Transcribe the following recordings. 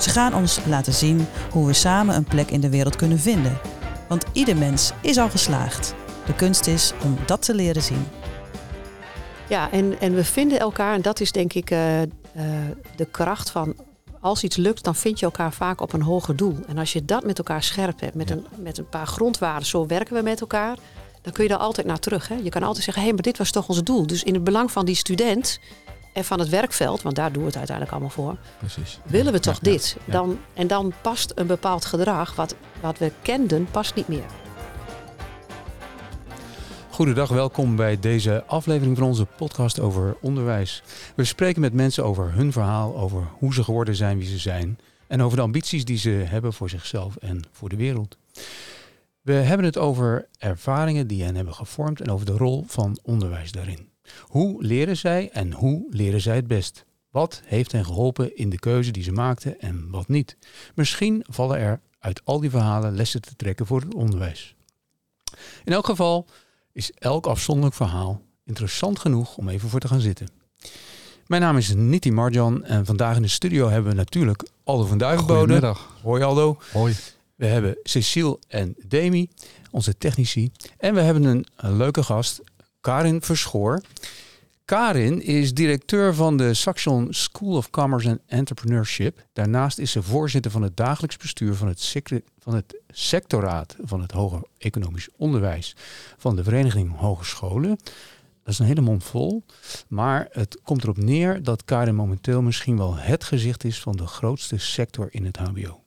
Ze gaan ons laten zien hoe we samen een plek in de wereld kunnen vinden. Want ieder mens is al geslaagd. De kunst is om dat te leren zien. Ja, en, en we vinden elkaar, en dat is denk ik uh, uh, de kracht van als iets lukt, dan vind je elkaar vaak op een hoger doel. En als je dat met elkaar scherp hebt, met, ja. een, met een paar grondwaarden, zo werken we met elkaar, dan kun je daar altijd naar terug. Hè? Je kan altijd zeggen, hé, hey, maar dit was toch ons doel. Dus in het belang van die student en van het werkveld, want daar doen we het uiteindelijk allemaal voor. Precies. Willen we toch ja, dit? Ja, dan, en dan past een bepaald gedrag, wat, wat we kenden, past niet meer. Goedendag, welkom bij deze aflevering van onze podcast over onderwijs. We spreken met mensen over hun verhaal, over hoe ze geworden zijn wie ze zijn en over de ambities die ze hebben voor zichzelf en voor de wereld. We hebben het over ervaringen die hen hebben gevormd en over de rol van onderwijs daarin. Hoe leren zij en hoe leren zij het best? Wat heeft hen geholpen in de keuze die ze maakten en wat niet? Misschien vallen er uit al die verhalen lessen te trekken voor het onderwijs. In elk geval is elk afzonderlijk verhaal interessant genoeg om even voor te gaan zitten. Mijn naam is Niti Marjan en vandaag in de studio hebben we natuurlijk Aldo van Duivenbode. Goedemiddag. Hoi Aldo. Hoi. We hebben Cecile en Demi, onze technici. En we hebben een, een leuke gast, Karin Verschoor. Karin is directeur van de Saxion School of Commerce and Entrepreneurship. Daarnaast is ze voorzitter van het dagelijks bestuur van het, van het sectoraat van het hoger economisch onderwijs van de Vereniging Hogescholen. Dat is een hele mond vol. Maar het komt erop neer dat Karin momenteel misschien wel het gezicht is van de grootste sector in het HBO.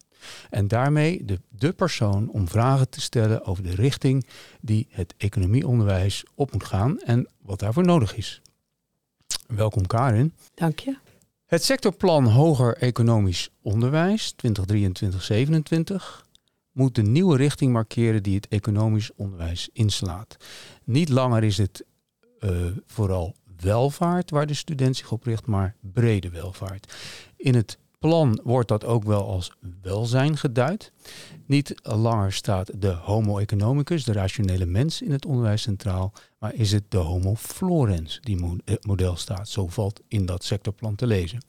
En daarmee de, de persoon om vragen te stellen over de richting die het economieonderwijs op moet gaan en wat daarvoor nodig is. Welkom Karin. Dank je. Het sectorplan Hoger Economisch Onderwijs 2023-2027 moet de nieuwe richting markeren die het economisch onderwijs inslaat. Niet langer is het uh, vooral welvaart waar de student zich op richt, maar brede welvaart. In het plan wordt dat ook wel als welzijn geduid. Niet langer staat de homo economicus, de rationele mens, in het onderwijs centraal, maar is het de homo florens die model staat. Zo valt in dat sectorplan te lezen.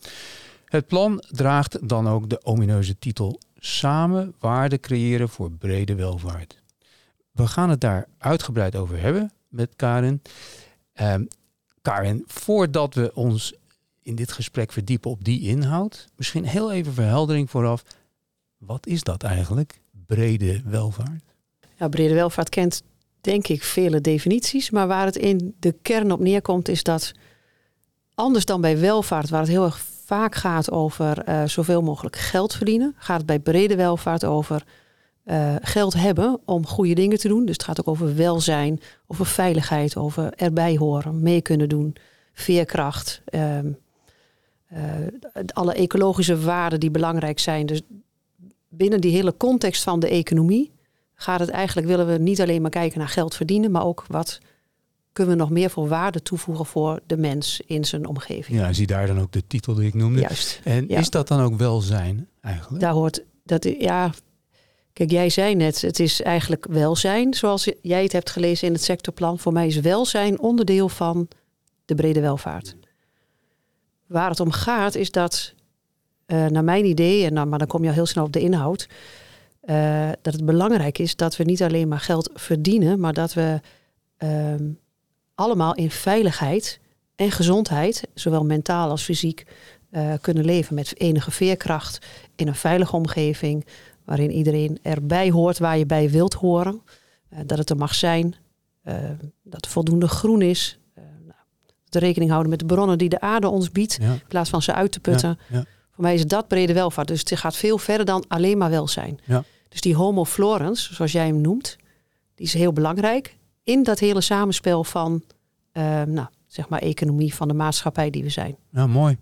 Het plan draagt dan ook de omineuze titel Samen waarde creëren voor brede welvaart. We gaan het daar uitgebreid over hebben met Karin. Um, Karin, voordat we ons in dit gesprek verdiepen op die inhoud. Misschien heel even verheldering vooraf. Wat is dat eigenlijk, brede welvaart? Ja, brede welvaart kent denk ik vele definities. Maar waar het in de kern op neerkomt is dat anders dan bij welvaart, waar het heel erg vaak gaat over uh, zoveel mogelijk geld verdienen, gaat het bij brede welvaart over uh, geld hebben om goede dingen te doen. Dus het gaat ook over welzijn, over veiligheid, over erbij horen, mee kunnen doen, veerkracht. Uh, alle ecologische waarden die belangrijk zijn. Dus binnen die hele context van de economie gaat het eigenlijk, willen we niet alleen maar kijken naar geld verdienen, maar ook wat kunnen we nog meer voor waarde toevoegen voor de mens in zijn omgeving. Ja, zie daar dan ook de titel die ik noemde. Juist. En ja. is dat dan ook welzijn eigenlijk? Daar hoort, dat, ja, kijk, jij zei net, het is eigenlijk welzijn, zoals jij het hebt gelezen in het sectorplan. Voor mij is welzijn onderdeel van de brede welvaart. Waar het om gaat is dat, uh, naar mijn idee, en dan, maar dan kom je al heel snel op de inhoud, uh, dat het belangrijk is dat we niet alleen maar geld verdienen, maar dat we uh, allemaal in veiligheid en gezondheid, zowel mentaal als fysiek, uh, kunnen leven met enige veerkracht in een veilige omgeving, waarin iedereen erbij hoort waar je bij wilt horen, dat het er mag zijn, dat er voldoende groen is, te rekening houden met de bronnen die de aarde ons biedt, ja. in plaats van ze uit te putten. Ja, ja. Voor mij is dat brede welvaart. Dus het gaat veel verder dan alleen maar welzijn. Dus die homo florens, zoals jij hem noemt, die is heel belangrijk in dat hele samenspel van, uh, nou, zeg maar, economie van de maatschappij die we zijn. Nou, mooi.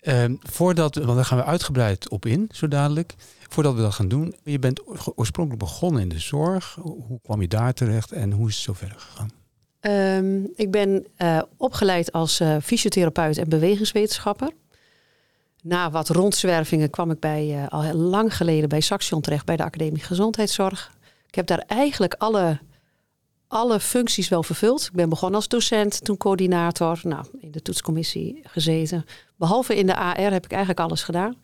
Ehm, voordat, want daar gaan we uitgebreid op in, zo dadelijk. Voordat we dat gaan doen, je bent oorspronkelijk begonnen in de zorg. Hoe kwam je daar terecht en hoe is het zo verder gegaan? Ehm, ik ben uh, opgeleid als uh, fysiotherapeut en bewegingswetenschapper. Na wat rondzwervingen kwam ik bij, uh, al lang geleden bij Saxion terecht, bij de Academie Gezondheidszorg. Ik heb daar eigenlijk alle, alle functies wel vervuld. Ik ben begonnen als docent, toen coördinator, nou, in de toetscommissie gezeten. Behalve in de AR heb ik eigenlijk alles gedaan.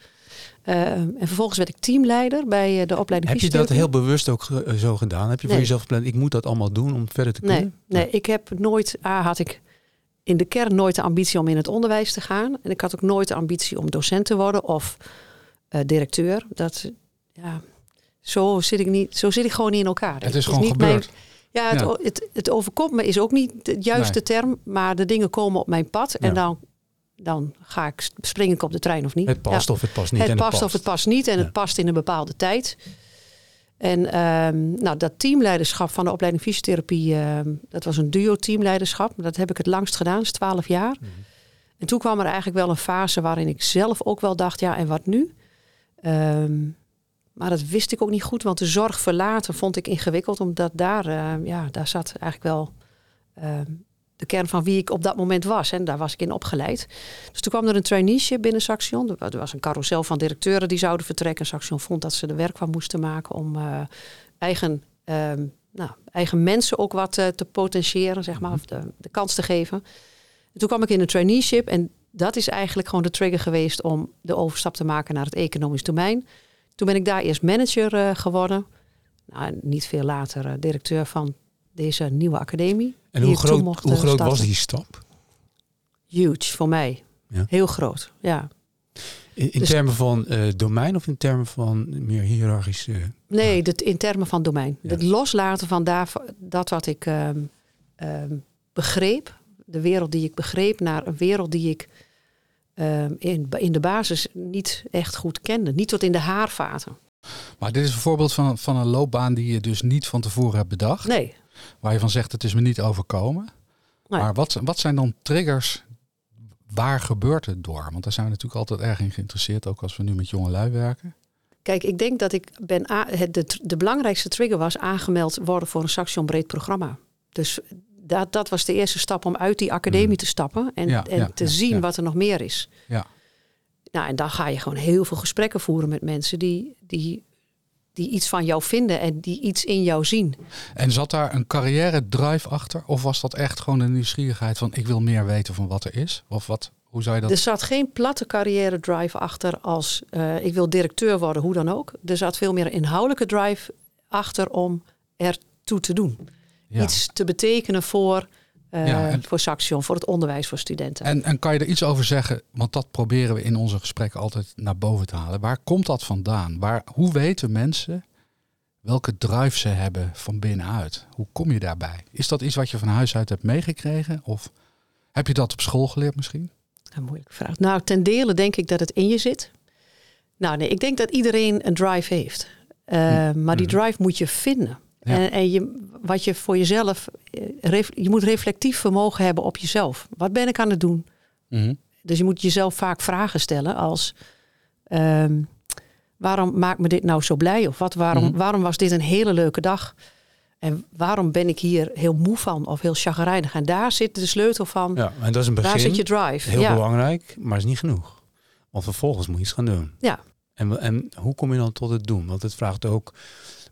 Uh, en vervolgens werd ik teamleider bij de opleiding Heb je dat heel bewust ook uh, zo gedaan? Heb je voor jezelf gepland, ik moet dat allemaal doen om verder te kunnen? Nee, nee ik heb nooit, A, had ik in de kern nooit de ambitie om in het onderwijs te gaan. En ik had ook nooit de ambitie om docent te worden of uh, directeur. Dat, ja, zo zit ik niet, zo zit ik gewoon niet in elkaar. Het is, is gewoon gebeurd. Mijn, ja, het, ja. Het, het, overkomt me is ook niet de juiste nee. term, maar de dingen komen op mijn pad en ja. dan, dan ga ik spring ik op de trein of niet. Het past ja. of het past niet. Het en past, het of het past niet en het past in een bepaalde tijd. En um, nou, dat teamleiderschap van de opleiding fysiotherapie, um, dat was een duo teamleiderschap. Dat heb ik het langst gedaan, dat is 12 jaar. Mm -hmm. En toen kwam er eigenlijk wel een fase waarin ik zelf ook wel dacht, ja, en wat nu? Um, maar dat wist ik ook niet goed, want de zorg verlaten vond ik ingewikkeld, omdat daar, uh, ja, daar zat eigenlijk wel de kern van wie ik op dat moment was. En daar was ik in opgeleid. Dus toen kwam er een traineeship binnen Saxion. Er was een carousel van directeuren die zouden vertrekken. Saxion vond dat ze er werk van moesten maken om uh, eigen, uh, nou, eigen mensen ook wat uh, te potentiëren, zeg maar, of de, kans te geven. En toen kwam ik in een traineeship en dat is eigenlijk gewoon de trigger geweest om de overstap te maken naar het economisch domein. Toen ben ik daar eerst manager uh, geworden. Nou, niet veel later directeur van deze nieuwe academie. En hoe groot, hoe groot was die stap? Huge voor mij. Ja. Heel groot, ja. In, in dus, termen van uh, domein of in termen van meer hiërarchische? Nee, dit, in termen van domein. Ja. Het loslaten van daar, dat wat ik um, um, begreep, de wereld die ik begreep, naar een wereld die ik um, in, in de basis niet echt goed kende. Niet tot in de haarvaten. Maar dit is een voorbeeld van, van een loopbaan die je dus niet van tevoren hebt bedacht. Nee. Waar je van zegt, het is me niet overkomen. Nee. Maar wat, wat zijn dan triggers? Waar gebeurt het door? Want daar zijn we natuurlijk altijd erg in geïnteresseerd, ook als we nu met jonge lui werken. Kijk, ik denk dat ik ben het, de, de belangrijkste trigger was aangemeld worden voor een Saxion breed programma. Dus dat, dat was de eerste stap om uit die academie mm. te stappen en, ja, en ja, te ja, zien wat er nog meer is. Ja. Nou, en dan ga je gewoon heel veel gesprekken voeren met mensen die, die die iets van jou vinden en die iets in jou zien. En zat daar een carrière drive achter? Of was dat echt gewoon een nieuwsgierigheid van ik wil meer weten van wat er is? Of wat, hoe zou je dat? Er zat geen platte carrière drive achter als uh, ik wil directeur worden, hoe dan ook. Er zat veel meer een inhoudelijke drive achter om ertoe te doen. Ja. Iets te betekenen voor uh, ja, en, voor Saxion, voor het onderwijs voor studenten. En, en kan je er iets over zeggen? Want dat proberen we in onze gesprekken altijd naar boven te halen. Waar komt dat vandaan? Waar, hoe weten mensen welke drive ze hebben van binnenuit? Hoe kom je daarbij? Is dat iets wat je van huis uit hebt meegekregen? Of heb je dat op school geleerd misschien? Een moeilijke vraag. Nou, ten dele denk ik dat het in je zit. Nou nee, ik denk dat iedereen een drive heeft. Uh, hm. Maar die drive moet je vinden. Ja. En, en je, wat je voor jezelf, je moet reflectief vermogen hebben op jezelf. Wat ben ik aan het doen? Mm-hmm. Dus je moet jezelf vaak vragen stellen als, um, waarom maakt me dit nou zo blij? Of wat, waarom, mm-hmm. waarom was dit een hele leuke dag? En waarom ben ik hier heel moe van of heel chagrijnig? En daar zit de sleutel van. Ja, en dat is een begin. Daar zit je drive. Heel ja. belangrijk, maar is niet genoeg. Want vervolgens moet je iets gaan doen. Ja. En, en hoe kom je dan tot het doen? Want het vraagt ook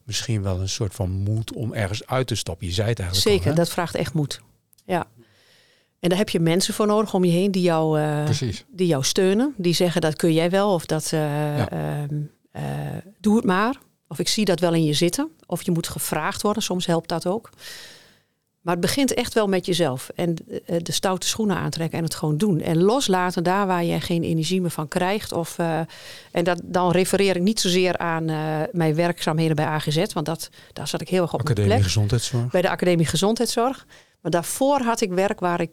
misschien wel een soort van moed om ergens uit te stappen. Je zei het eigenlijk Zeker, al, dat vraagt echt moed. Ja. En daar heb je mensen voor nodig om je heen die jou, uh, die jou steunen. Die zeggen dat kun jij wel of dat uh, ja. uh, doe het maar. Of ik zie dat wel in je zitten. Of je moet gevraagd worden, soms helpt dat ook. Maar het begint echt wel met jezelf. En de stoute schoenen aantrekken en het gewoon doen. En loslaten daar waar je geen energie meer van krijgt. Of, uh, en dat, dan refereer ik niet zozeer aan uh, mijn werkzaamheden bij AGZ. Want dat, daar zat ik heel erg op Academie mijn plek. Gezondheidszorg. Bij de Academie Gezondheidszorg. Maar daarvoor had ik werk waar ik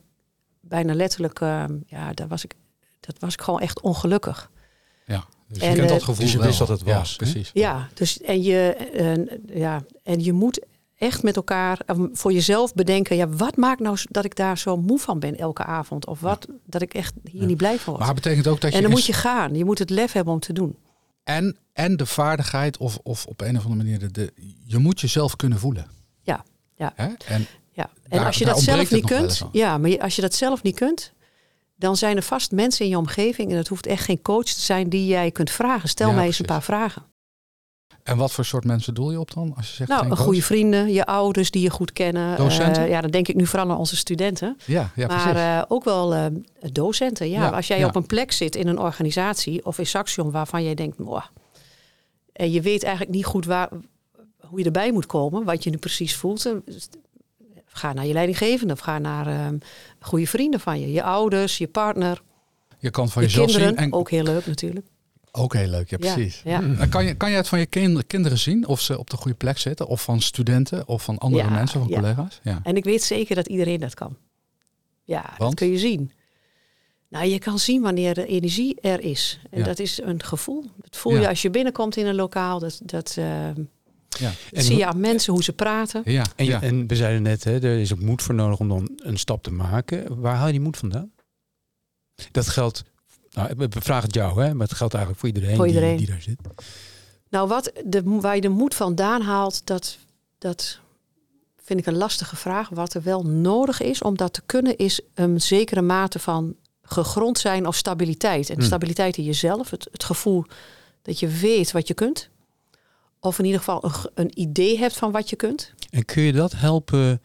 bijna letterlijk... Uh, ja, daar was ik, dat was ik gewoon echt ongelukkig. Ja, dus en, je kent dat gevoel dus je wist dat het was. Ja, precies. Ja, dus en je, ja, en je moet echt met elkaar eh, voor jezelf bedenken. Ja, wat maakt nou dat ik daar zo moe van ben elke avond? Of wat dat ik echt hier Ja. niet blij van word. Maar betekent ook dat je... en dan moet je gaan. Je moet het lef hebben om te doen. en, en de vaardigheid of, of op een of andere manier... De, de, je moet jezelf kunnen voelen. Ja, ja. Hè? En Ja. En Daar- als je dat zelf niet kunt, ja, maar als je dat zelf niet kunt, dan zijn er vast mensen in je omgeving en dat hoeft echt geen coach te zijn die jij kunt vragen. Stel Ja, mij eens een paar vragen. En wat voor soort mensen doel je op dan? Als je zegt Nou, goede vrienden, je ouders die je goed kennen. Docenten? Eh, ja, dan denk ik nu vooral aan onze studenten. Ja, ja maar precies. eh, ook wel eh, docenten. Ja. Ja, Als jij ja. op een plek zit in een organisatie of in Saxion waarvan jij denkt, "Mwah." en je weet eigenlijk niet goed waar, hoe je erbij moet komen, wat je nu precies voelt. Ga naar je leidinggevende of ga naar eh, goede vrienden van je. Je ouders, je partner, je kan van je jezelf kinderen. zien. En Ook heel leuk natuurlijk. Ook heel leuk, ja precies. Ja, En kan, je, kan je het van je kind- kinderen zien of ze op de goede plek zitten? Of van studenten of van andere Ja, mensen, van ja. collega's? Ja. En ik weet zeker dat iedereen dat kan. Ja, dat Want? kun je zien. Nou, je kan zien wanneer de energie er is. En Ja. dat is een gevoel. Dat voel Ja. je als je binnenkomt in een lokaal. Dat, dat eh, Ja. En zie je aan mensen hoe ze praten. Ja, En, ja. en we zeiden net, hè, er is ook moed voor nodig om dan een stap te maken. Waar haal je die moed vandaan? Dat geldt, nou, we vragen het jou, hè, maar het geldt eigenlijk voor iedereen, Voor iedereen. Die, die daar zit. Nou, wat de, waar je de moed vandaan haalt, dat, dat vind ik een lastige vraag. Wat er wel nodig is om dat te kunnen, is een zekere mate van gegrond zijn of stabiliteit. En Hmm. stabiliteit in jezelf, het, het gevoel dat je weet wat je kunt. Of in ieder geval een, een idee hebt van wat je kunt. En kun je dat helpen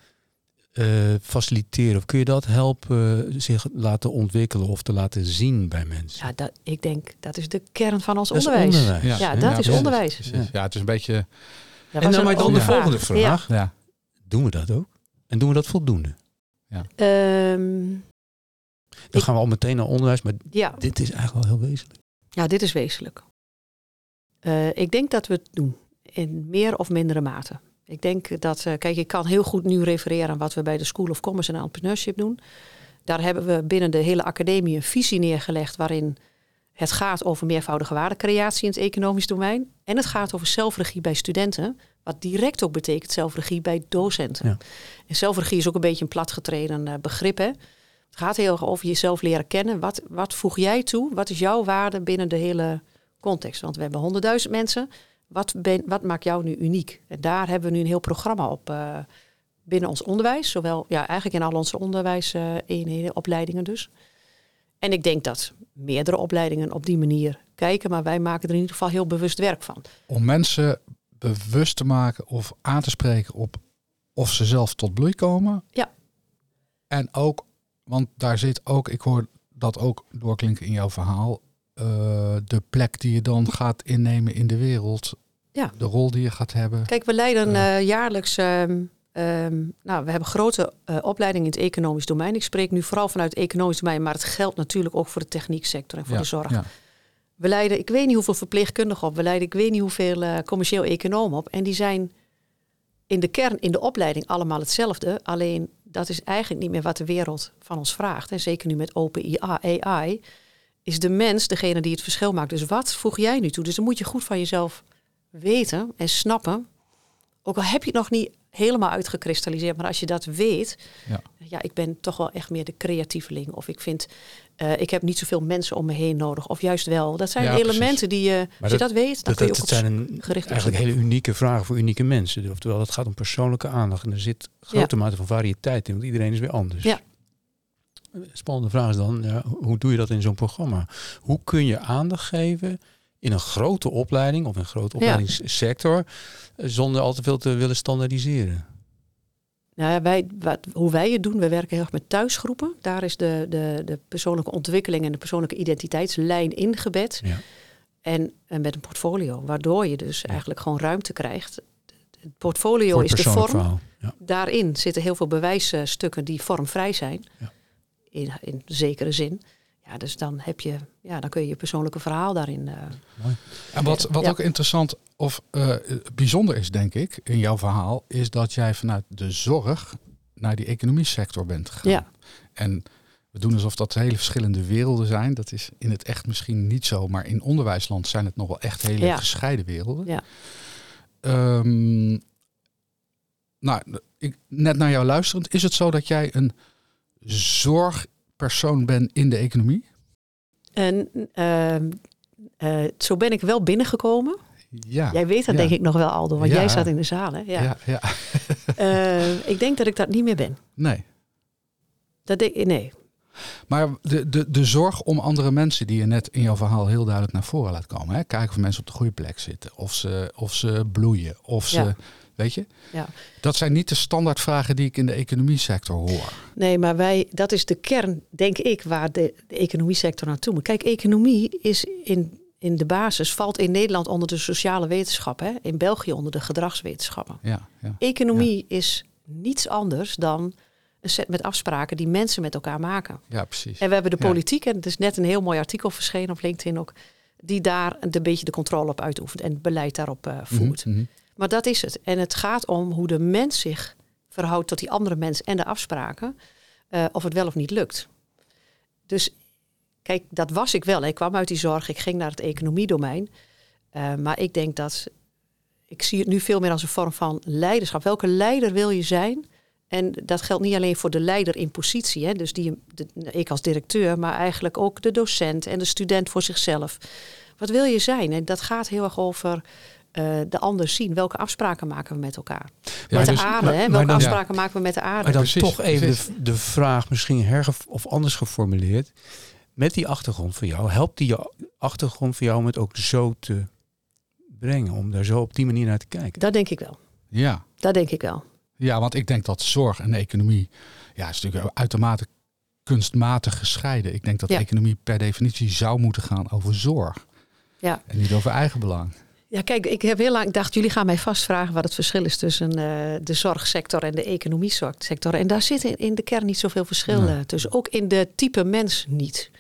faciliteren? Of kun je dat helpen zich laten ontwikkelen of te laten zien bij mensen? Ja, dat, ik denk dat is de kern van ons Dat onderwijs. onderwijs. Ja, dat is precies, onderwijs. precies. Ja. Ja, het is een beetje... Dat En dan maar dan de volgende vraag. Ja. Doen we dat ook? En doen we dat voldoende? Ehm, Dan Ik- gaan we al meteen naar onderwijs, maar ja, dit is eigenlijk wel heel wezenlijk. Ja, dit is wezenlijk. Eh, ik denk dat we het doen. In meer of mindere mate. Ik denk dat, eh, kijk, ik kan heel goed nu refereren aan wat we bij de School of Commerce en Entrepreneurship doen. Daar hebben we binnen de hele academie een visie neergelegd waarin het gaat over meervoudige waardecreatie in het economisch domein. En het gaat over zelfregie bij studenten. Wat direct ook betekent zelfregie bij docenten. Ja. En zelfregie is ook een beetje een platgetreden eh, begrip. Hè? Het gaat heel erg over jezelf leren kennen. Wat, wat voeg jij toe? Wat is jouw waarde binnen de hele context? Want we hebben honderdduizend mensen. Wat, ben, wat maakt jou nu uniek? En daar hebben we nu een heel programma op eh, binnen ons onderwijs. Zowel ja, eigenlijk in al onze onderwijseenheden, opleidingen dus. En ik denk dat meerdere opleidingen op die manier kijken. Maar wij maken er in ieder geval heel bewust werk van. Om mensen bewust te maken of aan te spreken op of ze zelf tot bloei komen. Ja. En ook, want daar zit ook, ik hoor dat ook doorklinken in jouw verhaal, eh, de plek die je dan gaat innemen in de wereld. Ja. De rol die je gaat hebben. Kijk, we leiden Ja. eh, jaarlijks. ehm, ehm, nou, we hebben grote eh, opleidingen in het economisch domein. Ik spreek nu vooral vanuit het economisch domein, maar het geldt natuurlijk ook voor de technieksector en voor Ja, de zorg. ja. We leiden, ik weet niet hoeveel verpleegkundigen op. We leiden, ik weet niet hoeveel eh, commercieel economen op. En die zijn in de kern, in de opleiding, allemaal hetzelfde. Alleen dat is eigenlijk niet meer wat de wereld van ons vraagt. En zeker nu met open AI, is de mens degene die het verschil maakt. Dus wat voeg jij nu toe? Dus dan moet je goed van jezelf weten en snappen. Ook al heb je het nog niet helemaal uitgekristalliseerd, maar als je dat weet, Ja. ja, ik ben toch wel echt meer de creatieveling. Of ik vind, eh, ik heb niet zoveel mensen om me heen nodig. Of juist wel. Dat zijn Ja, elementen precies. die je, als je dat- weet, dan Dat, kun je ook dat zijn een, op eigenlijk hele unieke vragen voor unieke mensen. Oftewel, het gaat om persoonlijke aandacht. En er zit grote mate van variëteit in, want iedereen is weer anders. Ja. Spannende vraag is dan, ja, hoe doe je dat in zo'n programma? Hoe kun je aandacht geven in een grote opleiding of een grote opleidingssector, eh, zonder al te veel te willen standaardiseren? Nou ja, wij, wat, hoe wij het doen, we werken heel erg met thuisgroepen. Daar is de, de, de persoonlijke ontwikkeling en de persoonlijke identiteitslijn ingebed. Ja. En, en met een portfolio, waardoor je dus Ja. eigenlijk gewoon ruimte krijgt. Het portfolio is de vorm. verhaal. Ja. Daarin zitten heel veel bewijsstukken die vormvrij zijn. Ja. In, in zekere zin. Ja, dus dan, heb je, ja, dan kun je je persoonlijke verhaal daarin. eh, En wat, wat Ja. ook interessant of eh, bijzonder is, denk ik, in jouw verhaal, is dat jij vanuit de zorg naar die economie sector bent gegaan. Ja. En we doen alsof dat hele verschillende werelden zijn. Dat is in het echt misschien niet zo, maar in onderwijsland zijn het nog wel echt hele Ja. gescheiden werelden. Ja. Ehm, nou, ik, net naar jou luisterend, is het zo dat jij een zorgpersoon bent in de economie? En ehm, eh, zo ben ik wel binnengekomen. Ja. Jij weet dat Ja. denk ik nog wel, Aldo, want Ja. jij zat in de zaal. Hè? Ja. ja, ja. Eh, ik denk dat ik dat niet meer ben. Nee. Dat denk, nee. Maar de, de, de zorg om andere mensen die je net in jouw verhaal heel duidelijk naar voren laat komen. Hè? Kijken of mensen op de goede plek zitten. Of ze, of ze bloeien. Of ze. Weet je? Ja. Dat zijn niet de standaardvragen die ik in de economiesector hoor. Nee, maar wij, dat is de kern, denk ik, waar de, de economiesector naartoe moet. Kijk, economie is in, in de basis, valt in Nederland onder de sociale wetenschappen. In België onder de gedragswetenschappen. Ja, ja. Economie is niets anders dan een set met afspraken die mensen met elkaar maken. ja precies. En we hebben de politiek, en het is net een heel mooi artikel verschenen op LinkedIn ook, die daar een beetje de controle op uitoefent en beleid daarop eh, voert. Mhm, mhm. Maar dat is het. En het gaat om hoe de mens zich verhoudt tot die andere mens en de afspraken, eh, of het wel of niet lukt. Dus kijk, dat was ik wel. Ik kwam uit die zorg, ik ging naar het economiedomein. Eh, maar ik denk dat, ik zie het nu veel meer als een vorm van leiderschap. Welke leider wil je zijn? En dat geldt niet alleen voor de leider in positie, hè, dus die, ik als directeur, maar eigenlijk ook de docent en de student voor zichzelf. Wat wil je zijn? En dat gaat heel erg over de ander zien. Welke afspraken maken we met elkaar? Ja, met de dus- aarde, maar- hè? maar Welke dan- afspraken maken we met de aarde? Maar dan Precies, toch even de, de vraag misschien herge of anders geformuleerd. Met die achtergrond van jou, helpt die achtergrond van jou om het ook zo te brengen? Om daar zo op die manier naar te kijken? Dat denk ik wel. Ja. Dat denk ik wel. ja, want ik denk dat zorg en economie, ja, is natuurlijk uitermate kunstmatig gescheiden. Ik denk dat Ja. economie per definitie zou moeten gaan over zorg. Ja. En niet over eigen belang. Ja, kijk, ik heb heel lang gedacht, jullie gaan mij vast vragen wat het verschil is tussen eh, de zorgsector en de economiesector. En daar zit in, in de kern niet zoveel verschil Nee. eh, tussen. Ook in de type mens niet.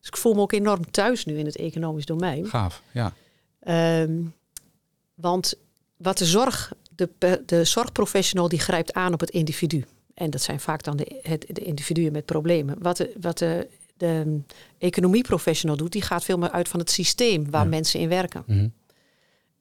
Dus ik voel me ook enorm thuis nu in het economisch domein. Gaaf, ja. Ehm, want wat de zorg, de, de zorgprofessional die grijpt aan op het individu. En dat zijn vaak dan de, het, de individuen met problemen. Wat de, wat de, de economieprofessional doet, die gaat veel meer uit van het systeem waar Ja. mensen in werken. Mhm.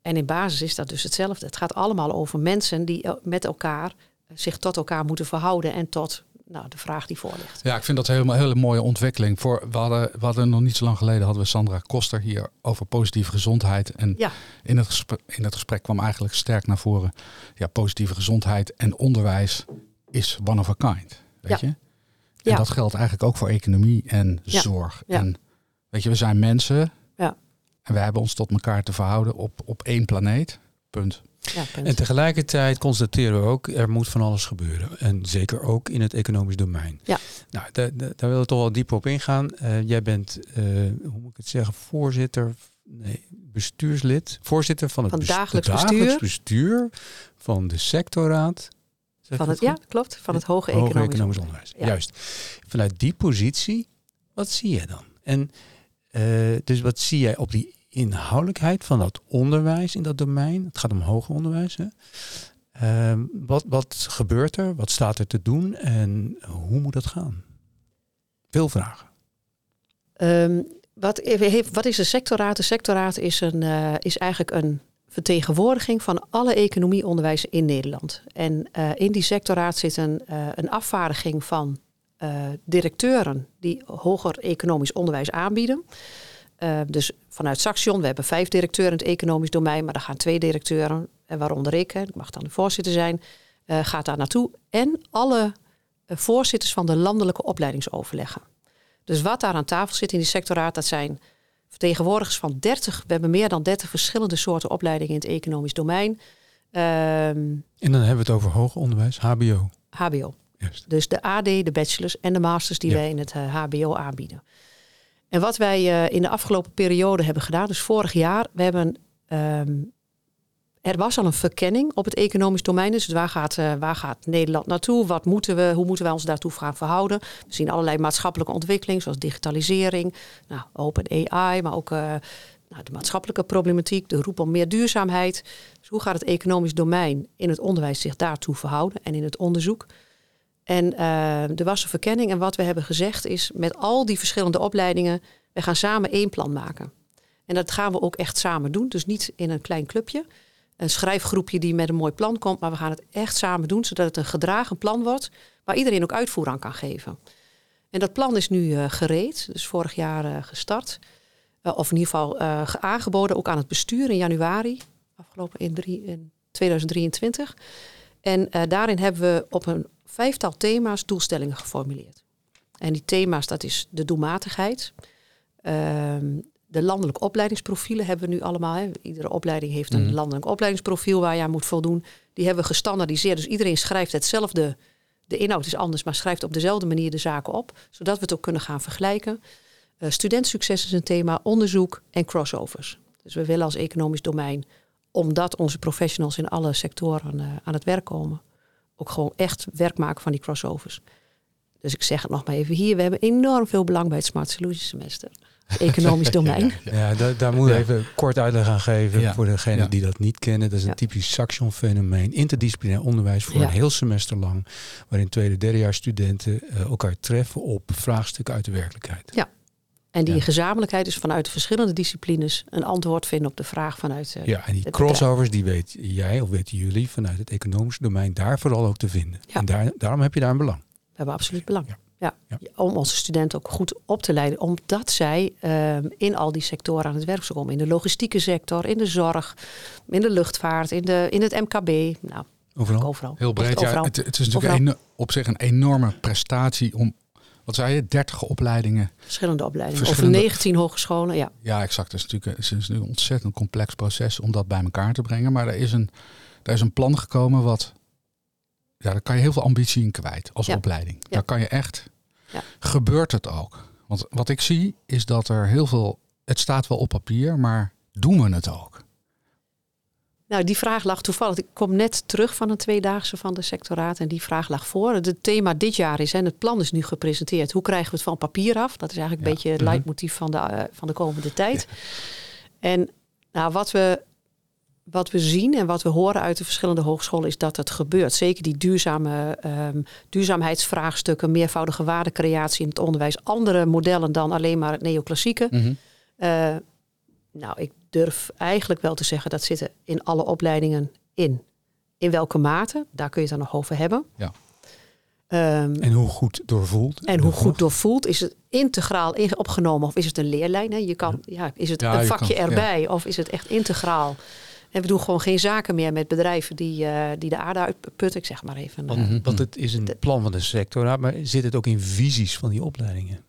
En in basis is dat dus hetzelfde. Het gaat allemaal over mensen die met elkaar eh, zich tot elkaar moeten verhouden en tot nou, de vraag die voor ligt. Ja, ik vind dat helemaal een hele mooie ontwikkeling. Voor, we, hadden, we hadden nog niet zo lang geleden hadden we Sandra Koster hier over positieve gezondheid. En Ja. in, het gesprek, in het gesprek kwam eigenlijk sterk naar voren. Ja, positieve gezondheid en onderwijs is one of a kind. Weet Ja. je? En Ja. dat geldt eigenlijk ook voor economie en zorg. En weet je, we zijn mensen. En we hebben ons tot elkaar te verhouden op, op één planeet. Punt. Ja, punt. En tegelijkertijd constateren we ook, er moet van alles gebeuren. En zeker ook in het economisch domein. Ja. Nou, daar, daar willen we toch wel dieper op ingaan. Eh, jij bent, eh, hoe moet ik het zeggen, voorzitter, nee, bestuurslid, voorzitter van het, Van dagelijks bestuur. bestuur van de sectorraad. Van ik het, dat ja, klopt. Van het hoge economisch, economisch onderwijs. Ja. Juist. Vanuit die positie, wat zie je dan? En eh, dus wat zie jij op die inhoudelijkheid van dat onderwijs in dat domein? Het gaat om hoger onderwijs. Hè? Ehm, wat, wat gebeurt er? Wat staat er te doen? En hoe moet dat gaan? Veel vragen. Ehm, wat, heeft, wat is de sectorraad? De sectorraad is, een, eh, is eigenlijk een vertegenwoordiging van alle economieonderwijs in Nederland. En eh, in die sectorraad zit een, eh, een afvaardiging van eh, directeuren die hoger economisch onderwijs aanbieden. Eh, dus vanuit Saxion, we hebben vijf directeuren in het economisch domein, maar er gaan twee directeuren, en waaronder ik, hè, ik mag dan de voorzitter zijn, eh, gaat daar naartoe. En alle eh, voorzitters van de landelijke opleidingsoverleggen. Dus wat daar aan tafel zit in die sectorraad, dat zijn vertegenwoordigers van 30, we hebben meer dan 30 verschillende soorten opleidingen in het economisch domein. Ehm, En dan hebben we het over hoger onderwijs, HBO. HBO. Juist. Dus de AD, de bachelors en de masters die Ja. wij in het eh, HBO aanbieden. En wat wij eh, in de afgelopen periode hebben gedaan, dus vorig jaar, we hebben. ehm, er was al een verkenning op het economisch domein. Dus waar gaat, eh, waar gaat Nederland naartoe? Wat moeten we, hoe moeten wij ons daartoe gaan verhouden? We zien allerlei maatschappelijke ontwikkelingen, zoals digitalisering, nou, open AI, maar ook eh, nou, de maatschappelijke problematiek, de roep om meer duurzaamheid. Dus hoe gaat het economisch domein in het onderwijs zich daartoe verhouden en in het onderzoek? En eh, er was een verkenning en wat we hebben gezegd is met al die verschillende opleidingen, we gaan samen één plan maken. En dat gaan we ook echt samen doen, dus niet in een klein clubje. een schrijfgroepje die met een mooi plan komt. Maar we gaan het echt samen doen, zodat het een gedragen plan wordt waar iedereen ook uitvoer aan kan geven. En dat plan is nu uh, gereed, dus vorig jaar uh, gestart. Uh, of in ieder geval aangeboden, ook aan het bestuur in januari, afgelopen in, drie, in 2023. En daarin hebben we op een vijftal thema's doelstellingen geformuleerd. En die thema's, dat is de doelmatigheid. Ehm, de landelijke opleidingsprofielen hebben we nu allemaal. Hè. Iedere opleiding heeft een mhm. landelijk opleidingsprofiel waar je aan moet voldoen. Die hebben we gestandaardiseerd. Dus iedereen schrijft hetzelfde. De inhoud is anders, maar schrijft op dezelfde manier de zaken op. Zodat we het ook kunnen gaan vergelijken. Uh, studentsucces is een thema, onderzoek en crossovers. Dus we willen als economisch domein, omdat onze professionals in alle sectoren uh, aan het werk komen, ook gewoon echt werk maken van die crossovers. Dus ik zeg het nog maar even hier. We hebben enorm veel belang bij het Smart Solutions semester. Economisch domein. Ja, daar, daar moet je even kort uitleg aan geven voor degenen die dat niet kennen. Dat is een typisch Saxion fenomeen. Interdisciplinair onderwijs voor een heel semester lang. Waarin tweede, derdejaars studenten uh, elkaar treffen op vraagstukken uit de werkelijkheid. Ja, en die gezamenlijkheid is vanuit de verschillende disciplines een antwoord vinden op de vraag vanuit. Uh, ja, en die crossovers, die weet jij of weten jullie vanuit het economische domein daar vooral ook te vinden. En daar, daarom heb je daar een belang. We hebben absoluut belang. Ja. ja. Om onze studenten ook goed op te leiden. Omdat zij uh, in al die sectoren aan het werk zijn komen. In de logistieke sector, in de zorg, in de luchtvaart, in, de, in het MKB. Nou, overal. overal. Heel breed. Ja, het, het, is natuurlijk een, op zich een enorme prestatie om wat zei je, 30 opleidingen. Verschillende opleidingen. Verschillende... Of 19 hogescholen, ja. Ja, exact. Het is natuurlijk, het is een ontzettend complex proces om dat bij elkaar te brengen. Maar er is een, er is een plan gekomen wat ja, daar kan je heel veel ambitie in kwijt als opleiding. Daar kan je echt. Ja. Gebeurt het ook? Want wat ik zie is dat er heel veel. Het staat wel op papier, maar doen we het ook? Nou, die vraag lag toevallig. Ik kom net terug van een tweedaagse van de sectoraat en die vraag lag voor. Het thema dit jaar is, en het plan is nu gepresenteerd. Hoe krijgen we het van papier af? Dat is eigenlijk een beetje het mhm. leidmotief van de, uh, van de komende tijd. En nou, wat we wat we zien en wat we horen uit de verschillende hogescholen is dat het gebeurt. Zeker die duurzame um, duurzaamheidsvraagstukken, meervoudige waardecreatie in het onderwijs, andere modellen dan alleen maar het neoclassieke. Mm nou, ik durf eigenlijk wel te zeggen dat zitten in alle opleidingen in. In welke mate, daar kun je het dan nog over hebben. Ja. Um, en hoe goed doorvoeld? En hoe goed doorvoeld? Is het integraal opgenomen of is het een leerlijn? Hè? Je kan, ja, is het een vakje erbij of is het echt integraal? En we doen gewoon geen zaken meer met bedrijven die, uh, die de aarde uitputten. Ik zeg maar even. Want, uh, want het is een plan van de sector, maar zit het ook in visies van die opleidingen?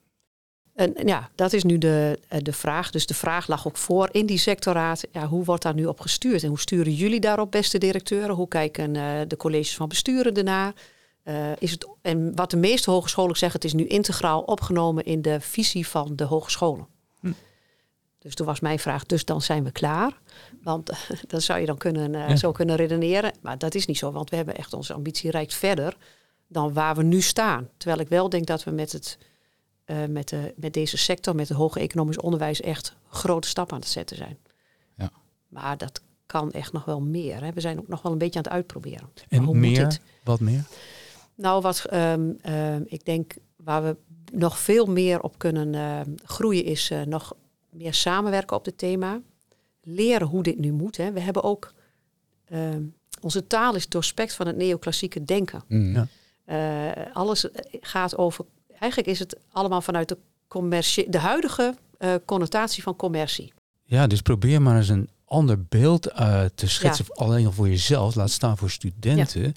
En ja, dat is nu de, eh, de vraag. Dus de vraag lag ook voor in die sectorraad. Ja, hoe wordt daar nu op gestuurd? En hoe sturen jullie daarop, beste directeuren? Hoe kijken uh, de colleges van besturen ernaar? Uh, is het, en wat de meeste hogescholen zeggen, het is nu integraal opgenomen in de visie van de hogescholen. Hm. Dus toen was mijn vraag, dus dan zijn we klaar. Want dan zou je dan kunnen, uh, zo kunnen redeneren. Maar dat is niet zo, want we hebben echt onze ambitie reikt verder dan waar we nu staan. Terwijl ik wel denk dat we met, het, uh, met, de, met deze sector, met het hoger economisch onderwijs, echt grote stappen aan het zetten zijn. Ja. Maar dat kan echt nog wel meer. Hè. We zijn ook nog wel een beetje aan het uitproberen. En meer? Wat meer? Nou, wat um, um, ik denk waar we nog veel meer op kunnen uh, groeien is uh, nog meer samenwerken op het thema. Leren hoe dit nu moet. Hè. We hebben ook. Onze taal is doorspekt van het neoclassieke denken. Mm. Ja. Uh, alles gaat over. Eigenlijk is het allemaal vanuit de, commercie, de huidige uh, connotatie van commercie. Ja, dus probeer maar eens een ander beeld uh, te schetsen. Ja. Alleen al voor jezelf, laat staan voor studenten. Ja.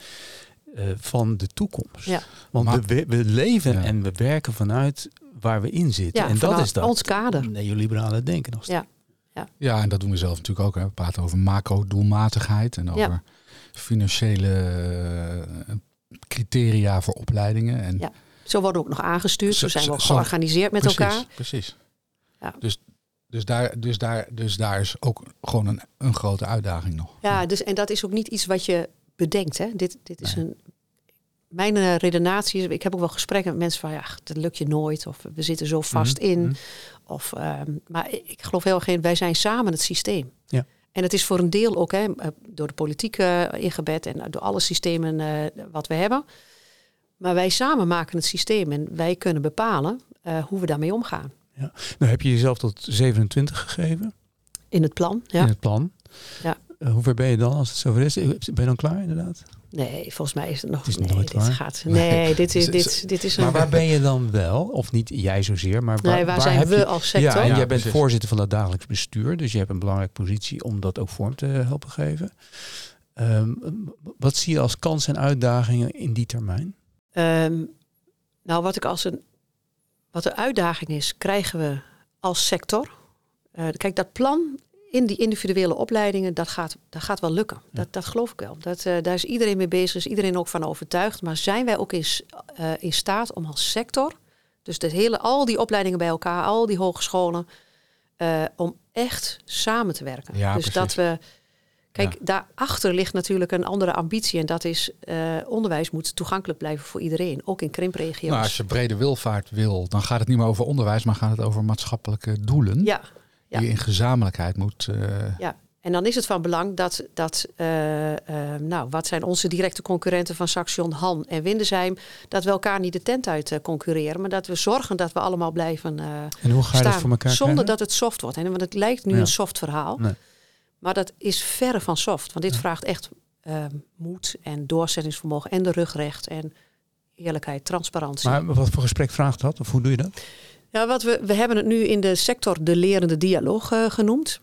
van de toekomst. Ja. Want maar, we, we, leven en we werken vanuit waar we in zitten. Ja, en dat is dat. Ons kader. Neoliberale denken nog steeds. Ja. Ja. ja, en dat doen we zelf natuurlijk ook. Hè. We praten over macro-doelmatigheid en over financiële uh, criteria voor opleidingen. En ja. Zo worden we ook nog aangestuurd. Zo, zijn we ook georganiseerd met precies, elkaar. Precies. Ja. Dus, dus, daar, dus, daar, dus daar is ook gewoon een, een grote uitdaging nog. Ja, dus, en dat is ook niet iets wat je bedenkt. Hè? Dit, dit is een mijn uh, redenatie is, ik heb ook wel gesprekken met mensen van ja, dat lukt je nooit of we zitten zo vast mhm, in. Mhm. Of, um, maar ik geloof heel erg in, wij zijn samen het systeem. Ja. En het is voor een deel ook hè, eh, door de politiek uh, ingebed en door alle systemen uh, wat we hebben. Maar wij samen maken het systeem en wij kunnen bepalen hoe we daarmee omgaan. Ja. Nou heb je jezelf tot 27 gegeven? In het plan, ja. In het plan. Ja. Eh, hoe ver ben je dan als het zover is? Ben je dan klaar inderdaad? Nee, volgens mij is het nog Het is nee, nooit dit waar. gaat. Nee, dit is, dit, dit is een. Maar waar ben je dan wel? Of niet jij zozeer, maar waar, nee, waar, zijn heb we je... als sector? Ja, en Ja, jij bent precies. voorzitter van dat dagelijks bestuur, dus je hebt een belangrijke positie om dat ook vorm te helpen geven. Ehm, wat zie je als kansen en uitdagingen in die termijn? Ehm, nou, wat ik als een. Wat de uitdaging is, krijgen we als sector. Eh, kijk, dat plan in die individuele opleidingen, dat gaat, dat gaat wel lukken. Dat, dat geloof ik wel. Dat, eh, daar is iedereen mee bezig, is iedereen ook van overtuigd. Maar zijn wij ook in, eh, in staat om als sector, dus de hele, al die opleidingen bij elkaar, al die hogescholen, om echt samen te werken. Ja, dus precies. dat we. Kijk, Ja. daarachter ligt natuurlijk een andere ambitie. En dat is eh, onderwijs moet toegankelijk blijven voor iedereen, ook in krimpregio's. Nou, als je brede welvaart wil, dan gaat het niet meer over onderwijs, maar gaat het over maatschappelijke doelen. Ja, ja. Die in gezamenlijkheid moet. eh, ja. En dan is het van belang dat, dat eh, nou, wat zijn onze directe concurrenten van Saxion, Han en Windesheim, dat we elkaar niet de tent uit concurreren, maar dat we zorgen dat we allemaal blijven En hoe ga je staan. dat voor elkaar zonder krijgen? dat het soft wordt. En, want het lijkt nu Ja. een soft verhaal, Nee. Maar dat is verre van soft. Want dit vraagt echt eh, moed en doorzettingsvermogen en de rugrecht en eerlijkheid, transparantie. Maar wat voor gesprek vraagt dat? Of hoe doe je dat? Ja, wat we, we hebben het nu in de sector de lerende dialoog eh, genoemd.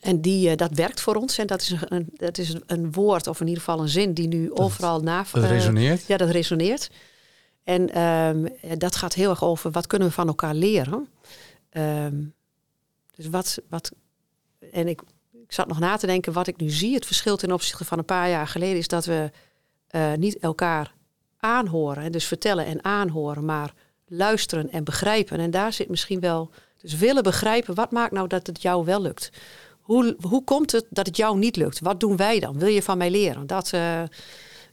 En die, eh, dat werkt voor ons. En dat is, een, dat is een- woord, of in ieder geval een zin, die nu overal na... Dat eh, resoneert? ja, dat resoneert. En ehm, eh, dat gaat heel erg over wat kunnen we van elkaar leren. Ehm, dus wat, wat. En ik, ik zat nog na te denken, wat ik nu zie, het verschil ten opzichte van een paar jaar geleden, is dat we eh, niet elkaar aanhoren, hè, dus vertellen en aanhoren, maar luisteren en begrijpen. En daar zit misschien wel. Dus willen begrijpen, wat maakt nou dat het jou wel lukt? Hoe, hoe komt het dat het jou niet lukt? Wat doen wij dan? Wil je van mij leren? Dat, eh,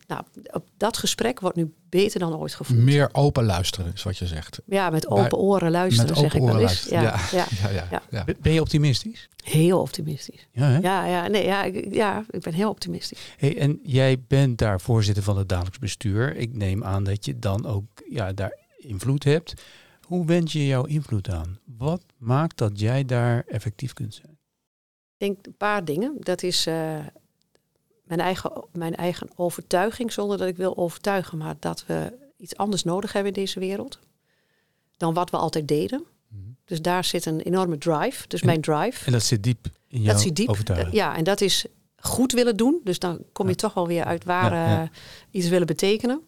nou, op dat gesprek wordt nu beter dan ooit gevoerd. Meer open luisteren, is wat je zegt. Ja, met Bij- open oren luisteren, Met zeg open ik wel oren eens. luisteren. Ja, ja. Ja, ja, Ja. ja. Ben- Ben je optimistisch? heel optimistisch. Ja, hè? Ja, ja, nee, ja, ik- ja, ik ben heel optimistisch. Hey, en jij bent daar voorzitter van het dagelijks bestuur. Ik neem aan dat je dan ook ja, daar invloed hebt. Hoe wend je jouw invloed aan? Wat maakt dat jij daar effectief kunt zijn? Ik denk een paar dingen. Dat is eh, mijn, eigen, mijn eigen overtuiging, zonder dat ik wil overtuigen, maar dat we iets anders nodig hebben in deze wereld dan wat we altijd deden. Mhm. Dus daar zit een enorme drive. Dus En- mijn drive. En dat zit diep in jouw Dat zit diep. overtuiging. Ja, en dat is goed willen doen. Dus dan kom je Ja. toch wel weer uit waar Ja, ja. eh, iets willen betekenen.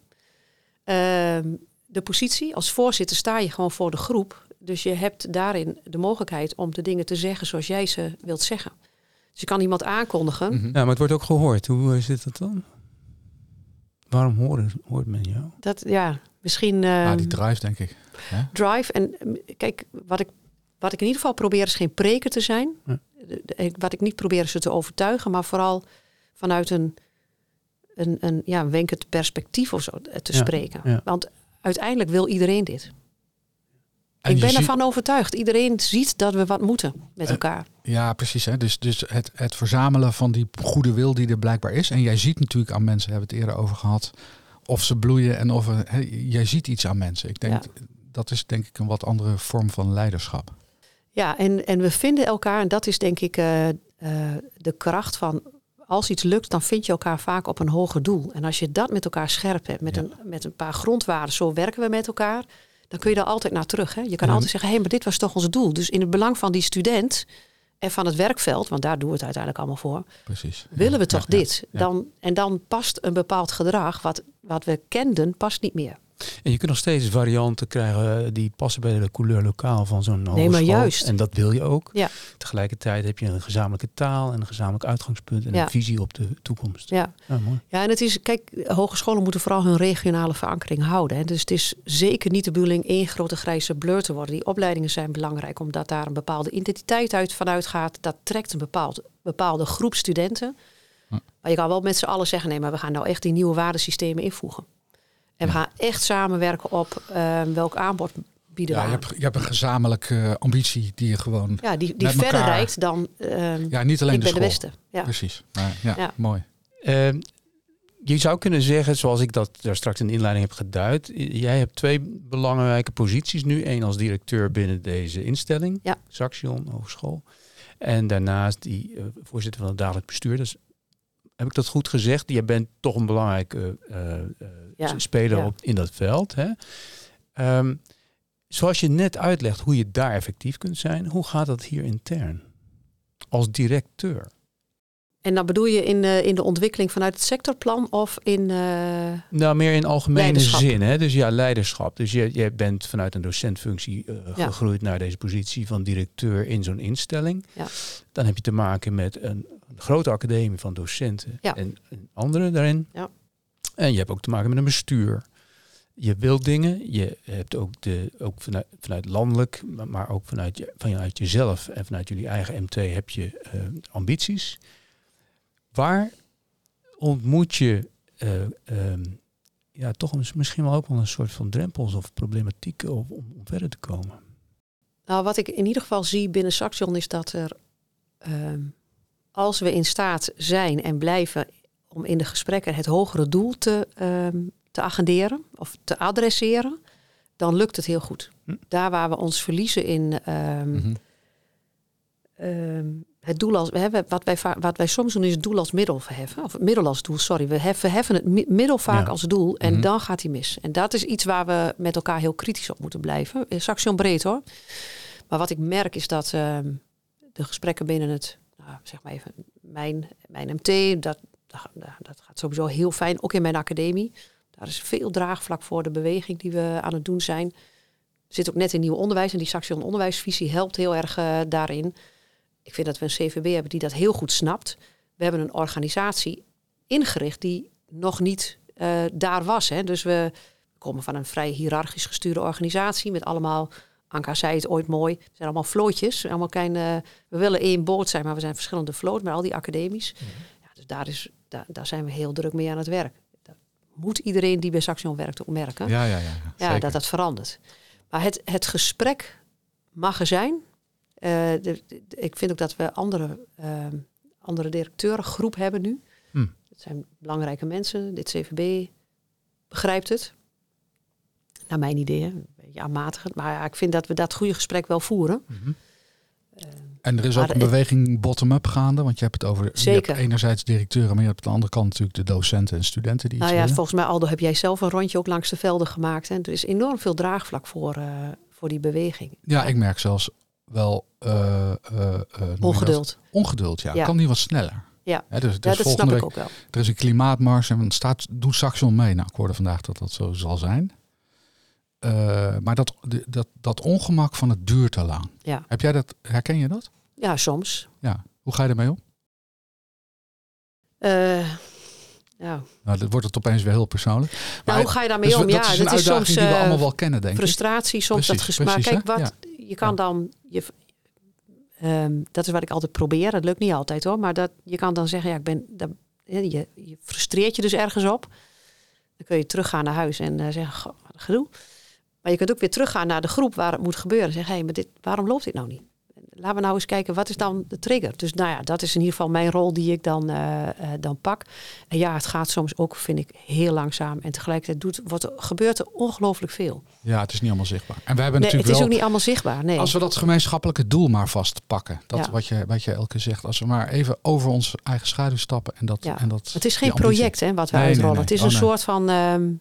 Ehm, de positie als voorzitter sta je gewoon voor de groep. Dus je hebt daarin de mogelijkheid om de dingen te zeggen zoals jij ze wilt zeggen. Dus je kan iemand aankondigen. Mhm. Ja, maar het wordt ook gehoord. Hoe eh, zit dat dan? Waarom hoort, hoort men jou? Dat ja, misschien Ah, ehm, die drive, denk ik. drive. En ehm, kijk, wat ik, wat ik in ieder geval probeer is geen preker te zijn. Ja. Wat ik niet probeer is ze te overtuigen, maar vooral vanuit een, een, een ja, een wenkend perspectief of zo te Ja, spreken. ja. Want uiteindelijk wil iedereen dit. En ik ben ziet- ervan overtuigd. Iedereen ziet dat we wat moeten met Eh, elkaar. Ja, precies. Hè? Dus, dus het, het verzamelen van die goede wil die er blijkbaar is. En jij ziet natuurlijk aan mensen, hebben we het eerder over gehad, of ze bloeien en of hè, jij ziet iets aan mensen. Ik denk, Ja. dat is denk ik een wat andere vorm van leiderschap. Ja, en, en we vinden elkaar, en dat is denk ik eh, eh, de kracht van. Als iets lukt, dan vind je elkaar vaak op een hoger doel. En als je dat met elkaar scherp hebt, met, Ja. een, met een paar grondwaarden, zo werken we met elkaar, dan kun je daar altijd naar terug. Hè? Je kan Ja. altijd zeggen, hé, hey, maar dit was toch ons doel. Dus in het belang van die student en van het werkveld, want daar doen we het uiteindelijk allemaal voor, Precies. willen we toch ja, dit? Dan, en dan past een bepaald gedrag, wat, wat we kenden, past niet meer. En je kunt nog steeds varianten krijgen die passen bij de couleur lokaal van zo'n hogeschool. maar juist. En dat wil je ook. Ja. Tegelijkertijd heb je een gezamenlijke taal en een gezamenlijk uitgangspunt en Ja. een visie op de toekomst. Ja. Ja, mooi. Ja, en het is, kijk, hogescholen moeten vooral hun regionale verankering houden. Hè. Dus het is zeker niet de bedoeling één grote grijze blur te worden. Die opleidingen zijn belangrijk, omdat daar een bepaalde identiteit uit vanuit gaat. Dat trekt een bepaald, bepaalde groep studenten. Hm. Maar je kan wel met z'n allen zeggen, nee, maar we gaan nou echt die nieuwe waardesystemen invoegen. En we gaan echt samenwerken op eh, welk aanbod bieden Ja, we je hebt, je hebt een gezamenlijke eh, ambitie die je gewoon... Ja, die, die met verder elkaar- reikt dan ehm, Ja, niet alleen ik de ben de school. beste. Ja. Precies. Maar, ja, Ja. mooi. Ehm, je zou kunnen zeggen, zoals ik dat daar straks in de inleiding heb geduid. Jij hebt twee belangrijke posities nu. Eén als directeur binnen deze instelling, Ja. Saxion Hogeschool. En daarnaast die eh, voorzitter van het dagelijk bestuur. Dus, heb ik dat goed gezegd? Jij bent toch een belangrijke eh, eh, Ja, speler ja. op, in dat veld. Hè? Ehm, zoals je net uitlegt hoe je daar effectief kunt zijn, hoe gaat dat hier intern? Als directeur. En dan bedoel je in, eh, in de ontwikkeling vanuit het sectorplan of in... Nou, meer in algemene zin. Hè? Dus ja, leiderschap. Dus je, je bent vanuit een docentfunctie Ja. gegroeid naar deze positie van directeur in zo'n instelling. Ja. Dan heb je te maken met een, een grote academie van docenten Ja. en, en anderen daarin. Ja. En je hebt ook te maken met een bestuur. Je wilt dingen. Je hebt ook, de, ook vanuit, vanuit landelijk, maar, ook vanuit, je, vanuit jezelf en vanuit jullie eigen MT heb je eh, ambities. Waar ontmoet je eh, ehm, ja, toch een- misschien wel ook wel een soort van drempels of problematieken om, om om verder te komen? Nou, wat ik in ieder geval zie binnen Saxion is dat er, ehm, als we in staat zijn en blijven om in de gesprekken het hogere doel te, ehm, te agenderen of te adresseren, dan lukt het heel goed. Hm. Daar waar we ons verliezen in ehm, Mhm. ehm, het doel als we hebben, wat wij, wat wij soms doen is het doel als middel verheffen. Of het middel als doel, sorry. We heffen, heffen het mi- middel vaak Ja. als doel en Mhm. dan gaat hij mis. En dat is iets waar we met elkaar heel kritisch op moeten blijven. Is Saxion breed hoor. Maar wat ik merk is dat de gesprekken binnen het, nou, zeg maar even, mijn, mijn MT, dat, dat, dat gaat sowieso heel fijn. Ook in mijn academie. Daar is veel draagvlak voor de beweging die we aan het doen zijn. Zit ook net in nieuw onderwijs en die Saxion onderwijsvisie helpt heel erg eh, daarin. Ik vind dat we een CVB hebben die dat heel goed snapt. We hebben een organisatie ingericht die nog niet eh, daar was. Hè. Dus we komen van een vrij hiërarchisch gestuurde organisatie met allemaal, Anka zei het ooit mooi, het zijn allemaal vlootjes. Allemaal kleine, we willen één boot zijn, maar we zijn verschillende vloot met al die academies. Ja, dus daar, is, daar, daar zijn we heel druk mee aan het werk. Dat moet iedereen die bij Saxion werkt ook merken Ja, ja, ja. ja, dat dat verandert. Maar het, het gesprek mag er zijn. Eh, de, de- ik vind ook dat we andere, ehm andere directeurengroep hebben nu. Hm. Dat zijn belangrijke mensen. Dit CVB begrijpt het. Naar mijn idee, aanmatigend. Maar ja, ik vind dat we dat goede gesprek wel voeren. Mhm. En er is ook een beweging bottom-up gaande, want je hebt het over je Zeker. hebt enerzijds directeuren, maar je hebt aan de andere kant natuurlijk de docenten en studenten die iets Nou ja, willen. volgens mij, Aldo, heb jij zelf een rondje ook langs de velden gemaakt. Hè? Er is enorm veel draagvlak voor, eh, voor die beweging. Ja, ik merk zelfs wel eh, eh, eh, dat? Ongeduld. Ongeduld, ja. Ja. Kan niet wat sneller. Ja. Hè, dus, dus Ja, dat volgende snap ik ook wel. Er is een klimaatmars en dan staat, doet Saxion mee. Nou, ik hoorde vandaag dat dat zo zal zijn. Eh, maar dat, dat, dat ongemak van het duurt te lang. Ja. Heb jij dat, herken je dat? Ja, soms. Ja. Hoe ga je ermee om? Ja. Nou, dat wordt het opeens weer heel persoonlijk. Nou, Maar- hoe ga je daarmee dus om? dat Ja, is een dat is uitdaging soms die we eh, allemaal wel kennen, denk ik. frustratie, soms dat gesprek. Precies, kijk, wat je kan dan. Je, ehm, dat is wat ik altijd probeer. Dat lukt niet altijd hoor. Maar dat, je kan dan zeggen, ja, ik ben. Dat, je, je frustreert je dus ergens op. Dan kun je teruggaan naar huis en zeggen, goh, wat een gedoe. Maar je kunt ook weer teruggaan naar de groep waar het moet gebeuren. En zeggen, hé, maar dit, waarom loopt dit nou niet? Laten we nou eens kijken, wat is dan de trigger? Dus nou ja, dat is in ieder geval mijn rol die ik dan, eh, eh, dan pak. En ja, het gaat soms ook, vind ik, heel langzaam. En tegelijkertijd doet, wordt, gebeurt er ongelooflijk veel. Ja, het is niet allemaal zichtbaar. En we hebben Nee, het is wel... ook niet allemaal zichtbaar. Nee. Als we dat gemeenschappelijke doel maar vastpakken. Dat Ja. wat, je, wat je elke keer zegt. Als we maar even over onze eigen schaduw stappen. En dat, Ja. en dat, het is geen project hè, wat we Nee, uitrollen. nee. Het is Oh, een soort van, ehm,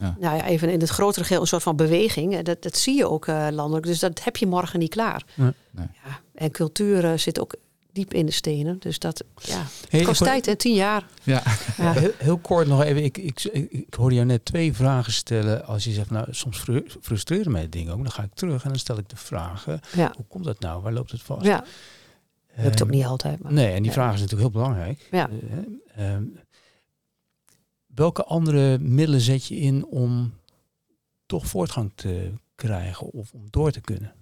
Ja. nou ja, even in het grotere geheel, een soort van beweging. Dat, dat zie je ook eh, landelijk. Dus dat heb je morgen niet klaar. Nee. Nee. Ja, en cultuur eh, zit ook diep in de stenen. Dus dat ja, Hey, kost tijd, hè? Tien jaar. Ja. Ja. Heel, heel kort nog even. Ik, ik, ik, ik hoorde jou net twee vragen stellen. Als je zegt, nou, soms fru- frustreren mij dingen ook. Dan ga ik terug en dan stel ik de vragen. Ja, Hoe komt dat nou? Waar loopt het vast? ja. lukt ook Ehm, niet altijd. Maar. Nee, en die vraag is natuurlijk heel belangrijk. Ja. Eh, ehm, welke andere middelen zet je in om toch voortgang te krijgen of om door te kunnen?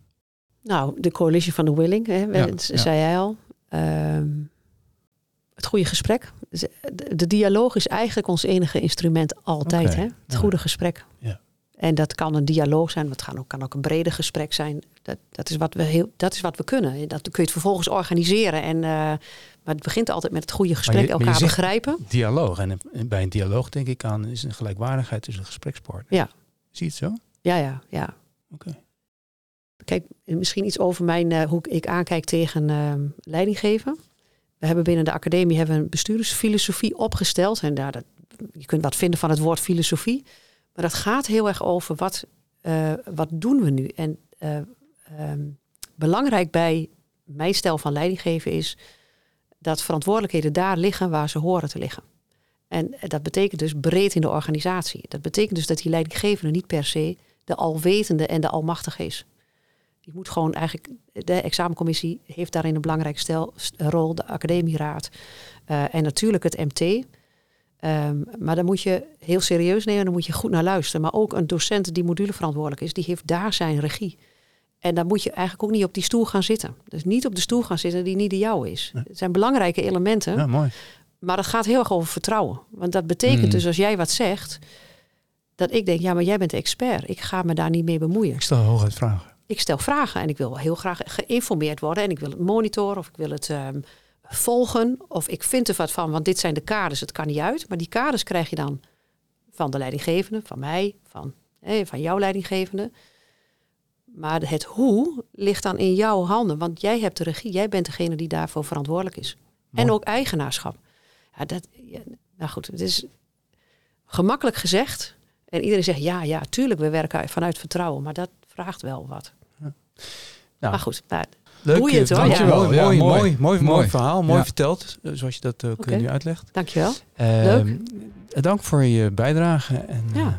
Nou, de coalition van de willing, hè, Ja, ja. zei jij al. Ehm, het goede gesprek. De, de dialoog is eigenlijk ons enige instrument altijd. Hè? Het ja. goede gesprek. Ja. En dat kan een dialoog zijn, het kan ook, kan ook een breder gesprek zijn. Dat, dat, is wat we heel, dat is wat we kunnen. Dat kun je het vervolgens organiseren. En, eh, maar het begint altijd met het goede gesprek, je- elkaar begrijpen. Dialoog. En eh, bij een dialoog denk ik aan is een gelijkwaardigheid tussen gesprekspartners. Ja. Zie je het zo? Ja, ja, ja. Oké. kijk, misschien iets over mijn, uh, hoe ik aankijk tegen uh, leidinggeven. We hebben binnen de academie hebben een bestuursfilosofie opgesteld. En daar, dat, je kunt wat vinden van het woord filosofie. Maar dat gaat heel erg over wat, uh, wat doen we nu. En um, belangrijk bij mijn stijl van leidinggeven is dat verantwoordelijkheden daar liggen waar ze horen te liggen. En dat betekent dus breed in de organisatie. Dat betekent dus dat die leidinggevende niet per se de alwetende en de almachtige is. Je moet gewoon eigenlijk, de examencommissie heeft daarin een belangrijke stel, rol, de academieraad uh, en natuurlijk het MT. Um, maar dan moet je heel serieus nemen, dan moet je goed naar luisteren. Maar ook een docent die moduleverantwoordelijk is, die heeft daar zijn regie. En dan moet je eigenlijk ook niet op die stoel gaan zitten. Dus niet op de stoel gaan zitten die niet de jouwe is. Het zijn belangrijke elementen. Ja, mooi. Maar het gaat heel erg over vertrouwen. Want dat betekent mm. dus als jij wat zegt, dat ik denk, ja, maar jij bent expert. Ik ga me daar niet mee bemoeien. Ik stel hooguit vragen. Ik stel vragen en ik wil heel graag geïnformeerd worden. En ik wil het monitoren of ik wil het um, volgen. Of ik vind er wat van, want dit zijn de kaders. Het kan niet uit. Maar die kaders krijg je dan van de leidinggevende, van mij, van, hey, van jouw leidinggevende. Maar het hoe ligt dan in jouw handen. Want jij hebt de regie. Jij bent degene die daarvoor verantwoordelijk is. En ook eigenaarschap. Ja, dat, nou goed, het is gemakkelijk gezegd. En iedereen zegt ja, ja, tuurlijk, we werken vanuit vertrouwen. Maar dat vraagt wel wat. Ja. Nou, maar goed, nou, Leuk, boeiend hoor. Dankjewel. Ja. Mooi, mooi, mooi, mooi, verhaal. Mooi verteld, eh, zoals je dat uh, okay. nu uitlegt. Dankjewel. Uh, Leuk. Dank voor je bijdrage. En, ja,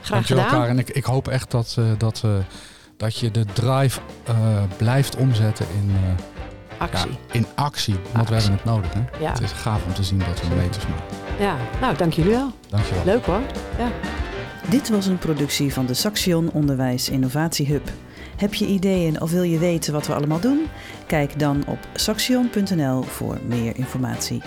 graag dankjewel, gedaan. En ik, ik hoop echt dat, uh, dat, dat je de drive blijft omzetten in actie. Ja, in actie, want actie. we hebben het nodig. Hè? Ja. Het is gaaf om te zien dat we meters maken. Ja, nou dank jullie wel. Dank je wel. Leuk hoor. Ja. Dit was een productie van de Saxion Onderwijs Innovatie Hub. Heb je ideeën of wil je weten wat we allemaal doen? Kijk dan op saxion.nl voor meer informatie.